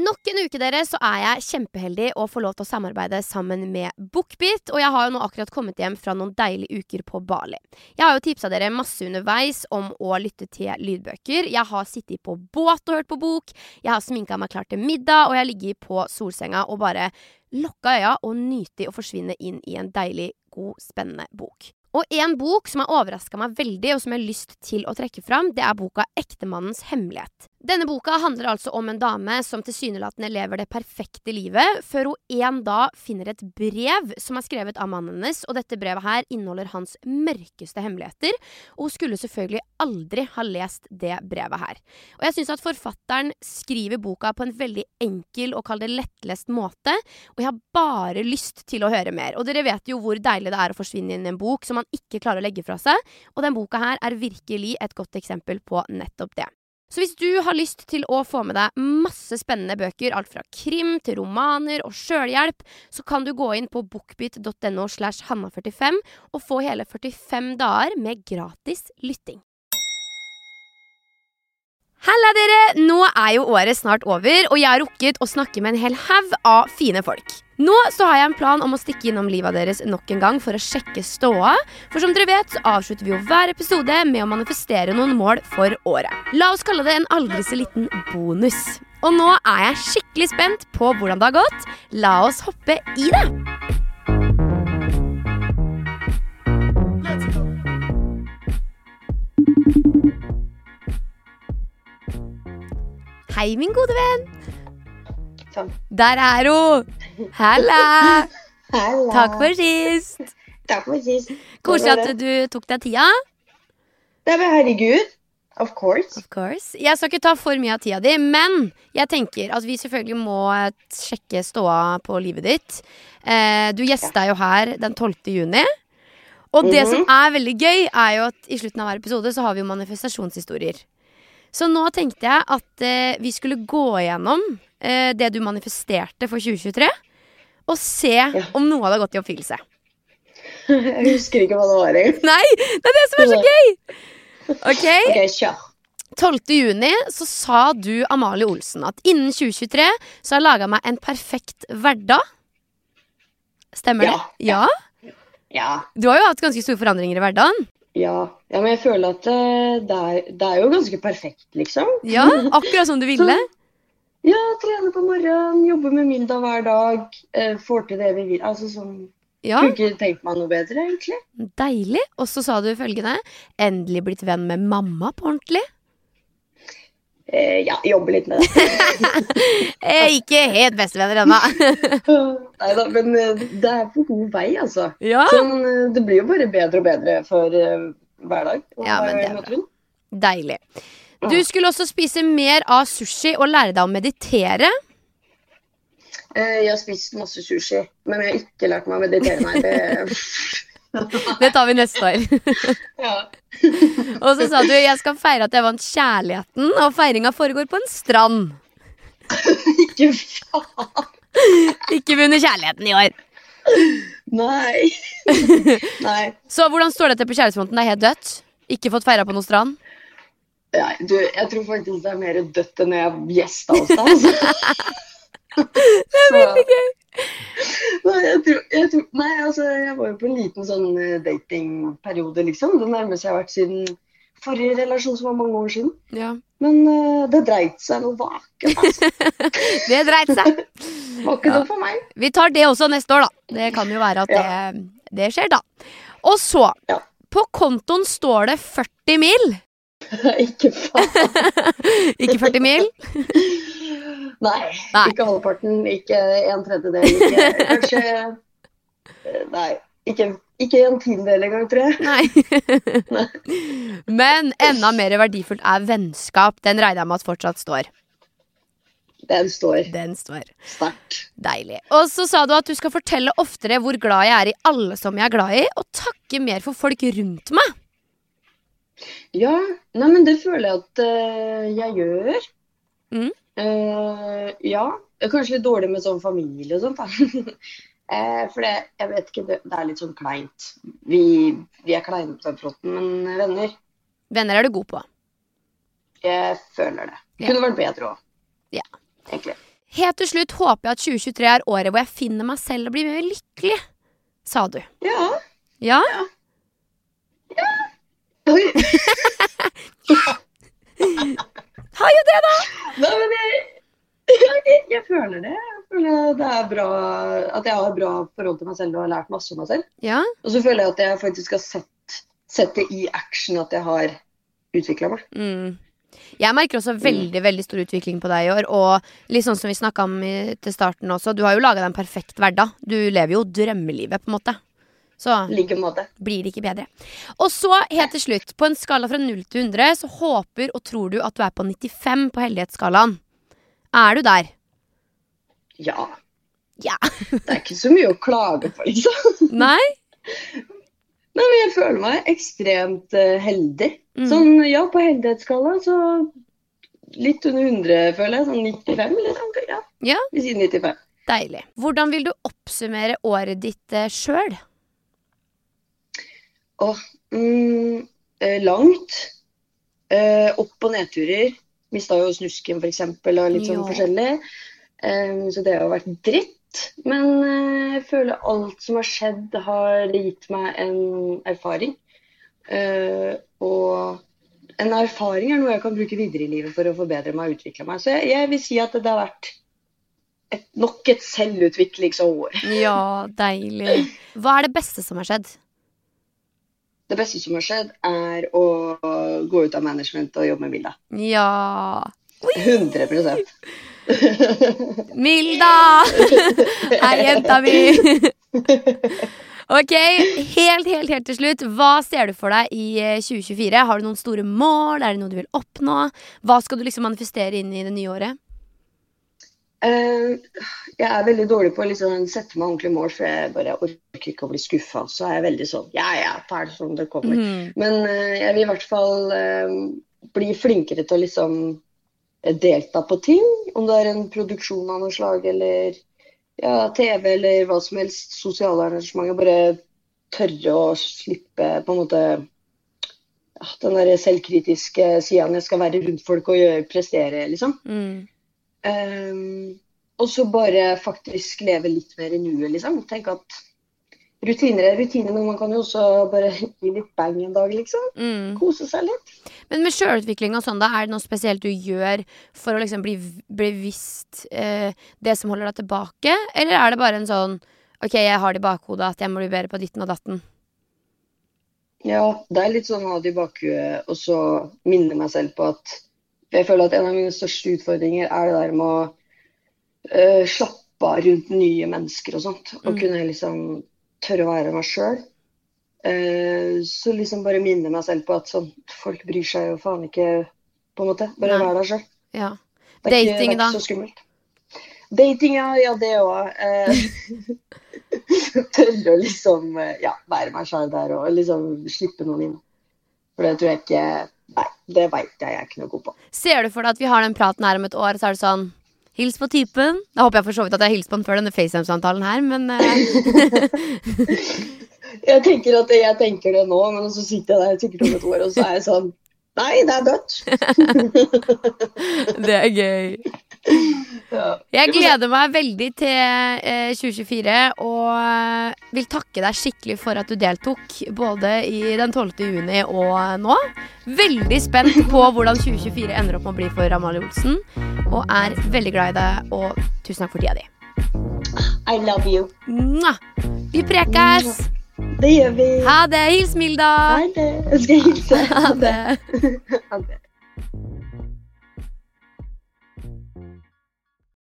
Nok en uke dere, så er jeg kjempeheldig å få lov til å samarbeide sammen med Bookbit. Og jeg har jo nå akkurat kommet hjem fra noen deilige uker på Bali. Jeg har jo tipsa dere masse underveis om å lytte til lydbøker. Jeg har sittet på båt og hørt på bok. Jeg har sminka meg klar til middag, og jeg har ligget på solsenga og bare lukka øya og nyter å forsvinne inn i en deilig, god, spennende bok. Og en bok som har overraska meg veldig, og som jeg har lyst til å trekke fram, det er boka 'Ektemannens hemmelighet'. Denne boka handler altså om en dame som tilsynelatende lever det perfekte livet, før hun en dag finner et brev som er skrevet av mannen hennes, og dette brevet her inneholder hans mørkeste hemmeligheter, og hun skulle selvfølgelig aldri ha lest det brevet her. Og jeg syns at forfatteren skriver boka på en veldig enkel og kall det lettlest måte, og jeg har bare lyst til å høre mer. Og dere vet jo hvor deilig det er å forsvinne inn i en bok som man ikke klarer å legge fra seg, og den boka her er virkelig et godt eksempel på nettopp det. Så hvis du har lyst til å få med deg masse spennende bøker, alt fra krim til romaner og sjølhjelp, så kan du gå inn på bookbit.no slash hanna45 og få hele 45 dager med gratis lytting. Halla, dere! Nå er jo året snart over, og jeg har rukket å snakke med en hel haug av fine folk. Nå så har jeg en plan om å stikke innom livet deres nok en gang for å sjekke ståa. For som dere vet, så avslutter vi jo hver episode med å manifestere noen mål for året. La oss kalle det en aldri så liten bonus. Og nå er jeg skikkelig spent på hvordan det har gått. La oss hoppe i det. Hei, min gode venn. Sånn. Der er hun. Halla. Halla. Takk for sist. Takk for sist. Koselig at du tok deg tida. Nei, men herregud. Of course. Of course. Jeg skal ikke ta for mye av tida di, men jeg tenker at vi selvfølgelig må eh, sjekke ståa på livet ditt. Eh, du gjesta jo her den 12. juni. Og det som Mhm. er veldig gøy, er jo at i slutten av hver episode så har vi jo manifestasjonshistorier. Så nå tenkte jeg at eh, vi skulle gå igjennom eh, det du manifesterte for 2023, og se om noe hadde gått i oppfyllelse. Jeg husker ikke hva det var engang. Nei, det er det som er så gøy! Ok, okay kjør. 12. juni så sa du, Amalie Olsen, at innen 2023 så har jeg laga meg en perfekt hverdag. Stemmer Ja. det? Ja. Ja. Du har jo hatt ganske store forandringer i hverdagen. Ja. ja, men jeg føler at eh, det er, det er jo ganske perfekt, liksom. Ja, Akkurat som du ville. Ja, trene på morgenen, jobbe med middag hver dag. eh, får til det vi vil. Altså sånn Ja, Kunne ikke tenkt meg noe bedre, egentlig. Deilig. Og så sa du følgende Endelig blitt venn med mamma på ordentlig. Eh, ja, jobbe litt med det. Er ikke helt bestevenner ennå. Nei da, men eh, det er på god vei, altså. Ja. Sånn, eh, det blir jo bare bedre og bedre for uh, hver dag. og Ja, men det er bra. Deilig. Du skulle også spise mer av sushi og lære deg å meditere. Eh, Jeg har spist masse sushi, men jeg har ikke lært meg å meditere, nei. Det... Det tar vi neste år. ja. Og så sa du jeg skal feire at jeg vant kjærligheten, og feiringa foregår på en strand. Ikke faen. Ikke vunnet kjærligheten i år. Nei. Nei. Så hvordan står det til på kjærlighetsfronten? Det er helt dødt? Ikke fått feira på noen strand? Nei, du, jeg tror faktisk det er mer dødt enn jeg gjesta hos deg. Altså. Det er veldig gøy. Nei, jeg tror, jeg tror, nei, altså, jeg var jo på en liten sånn eh, datingperiode, liksom. Det nærmeste jeg har vært siden forrige relasjon, som var mange år siden. Ja. Men uh, det dreit seg noe vaken, altså. Det dreit seg. Var ikke Ja. noe for meg. Vi tar det også neste år, da. Det kan jo være at det, det skjer, da. Og så, Ja. på kontoen står det 40 mil. ikke faen. Ikke 40 mil? Nei, Nei. ikke halvparten, ikke en tredjedel, ikke kanskje eh, Nei, ikke, ikke en tiendedel engang, tror jeg. Nei. Men enda mer verdifullt er vennskap. Den regner jeg med at fortsatt står. Den står Den står. sterkt. Deilig. Og så sa du at du skal fortelle oftere hvor glad jeg er i alle som jeg er glad i, og takke mer for folk rundt meg. Ja, nei, men det føler jeg at uh, jeg gjør. Mm. Uh, ja, kanskje litt dårlig med sånn familie og sånt, da. Eh, for det, jeg vet ikke, det, det er litt sånn kleint. Vi, vi er kleine på den fronten, men venner, Venner er du god på. jeg føler det. Ja. Kunne vært bedre òg, Ja. egentlig. Helt til slutt håper jeg at 2023 er året hvor jeg finner meg selv og blir mer lykkelig, sa du. Ja. Ja? Oi. Har jo det, da! Nei, men jeg, jeg, jeg føler det. Jeg føler det er bra at jeg har bra forhold til meg selv og har lært masse om meg selv. Ja. Og så føler jeg at jeg faktisk har sett, sett det i action at jeg har utvikla meg. Mm. Jeg merker også veldig veldig stor utvikling på deg i år. Og litt sånn som vi snakka om i, til starten også, du har jo laga deg en perfekt hverdag. Du lever jo drømmelivet, på en måte. Så like blir det ikke bedre. Og så, helt til slutt, på en skala fra 0 til 100, så håper og tror du at du er på 95 på heldighetsskalaen. Er du der? Ja. Ja. Det er ikke så mye å klage på, liksom. Nei? Nei, men jeg føler meg ekstremt eh, heldig. Mm. Sånn, ja, på heldighetsskala så litt under 100, føler jeg. Sånn 95, liksom. Ja, Ja. vi sier 95. Deilig. Hvordan vil du oppsummere året ditt uh, sjøl? Åh, mm, eh, langt. Eh, opp- og nedturer. Mista jo snusken, eksempel, og litt sånn Ja. forskjellig. Eh, så det har vært dritt. Men eh, jeg føler alt som har skjedd, har gitt meg en erfaring. Eh, og en erfaring er noe jeg kan bruke videre i livet for å forbedre meg og utvikle meg. Så jeg, jeg vil si at det har vært et, nok et selvutviklingsår. Ja, deilig. Hva er det beste som har skjedd? Det beste som har skjedd, er å gå ut av management og jobbe med Vilda. Ja 100% Milda! Hei, jenta mi! Ok, helt, helt, helt til slutt. Hva ser du for deg i eh, 2024? Har du noen store mål? Er det noe du vil oppnå? Hva skal du liksom manifestere inn i det nye året? Eh, jeg er veldig dårlig på å liksom sette meg ordentlige mål, for jeg bare orker ikke å bli skuffa. Så er jeg veldig sånn Ja, ja, ta det som det kommer. Mm. Men eh, jeg vil i hvert fall eh, bli flinkere til å liksom delta på ting. Om det er en produksjon av noe slag eller ja, TV eller hva som helst. Sosiale arrangementer. Bare tørre å slippe på en måte ja, den der selvkritiske sida jeg skal være rundt folk og gjøre, prestere, liksom. Mm. Ehm, og så bare faktisk leve litt mer i nuet, liksom. Tenk at rutiner er rutiner, men man kan jo også bare gi litt bang en dag, liksom. Mm. Kose seg litt. Men med sjølutvikling og sånn, da, er det noe spesielt du gjør for å liksom bli bevisst eh, det som holder deg tilbake? Eller er det bare en sånn OK, jeg har det i bakhodet at jeg må bli bedre på ditten og datten? Ja, det er litt sånn å ha det i bakhuet, og så minne meg selv på at Jeg føler at en av mine største utfordringer er det der med å uh, slappe av rundt nye mennesker og sånt. Og Mm. kunne liksom tørre å være meg sjøl. så liksom bare minne meg selv på at sånn Folk bryr seg jo faen ikke, på en måte. Bare Nei. vær deg sjøl. Ja. Det er ikke, da? så skummelt. Dating, ja. Ja, det òg. Uh, tørre å liksom eh, ja, være meg sjøl der og liksom slippe noen inn. For det tror jeg ikke Nei, det veit jeg jeg er ikke noe god på. Ser du for deg at vi har den praten her om et år, så er det sånn Hils på typen. Da håper jeg for så vidt at jeg har hilst på den før denne FaceTime-samtalen her, men eh, Jeg tenker at jeg tenker det nå, men så sitter jeg der sikkert om et år, og så er jeg sånn Nei, det er dødt. det er gøy. Jeg gleder meg veldig til eh, 2024 og eh, vil takke deg skikkelig for at du deltok både i den 12. juni og nå. Veldig spent på hvordan 2024 ender opp med å bli for Amalie Olsen. Og er veldig glad i deg, og tusen takk for tida di. I love you. Mwah! Vi prekes! Det gjør vi. Ha det! Hils Milda! Ha det. Jeg skal hilse. Ha det. Ha det.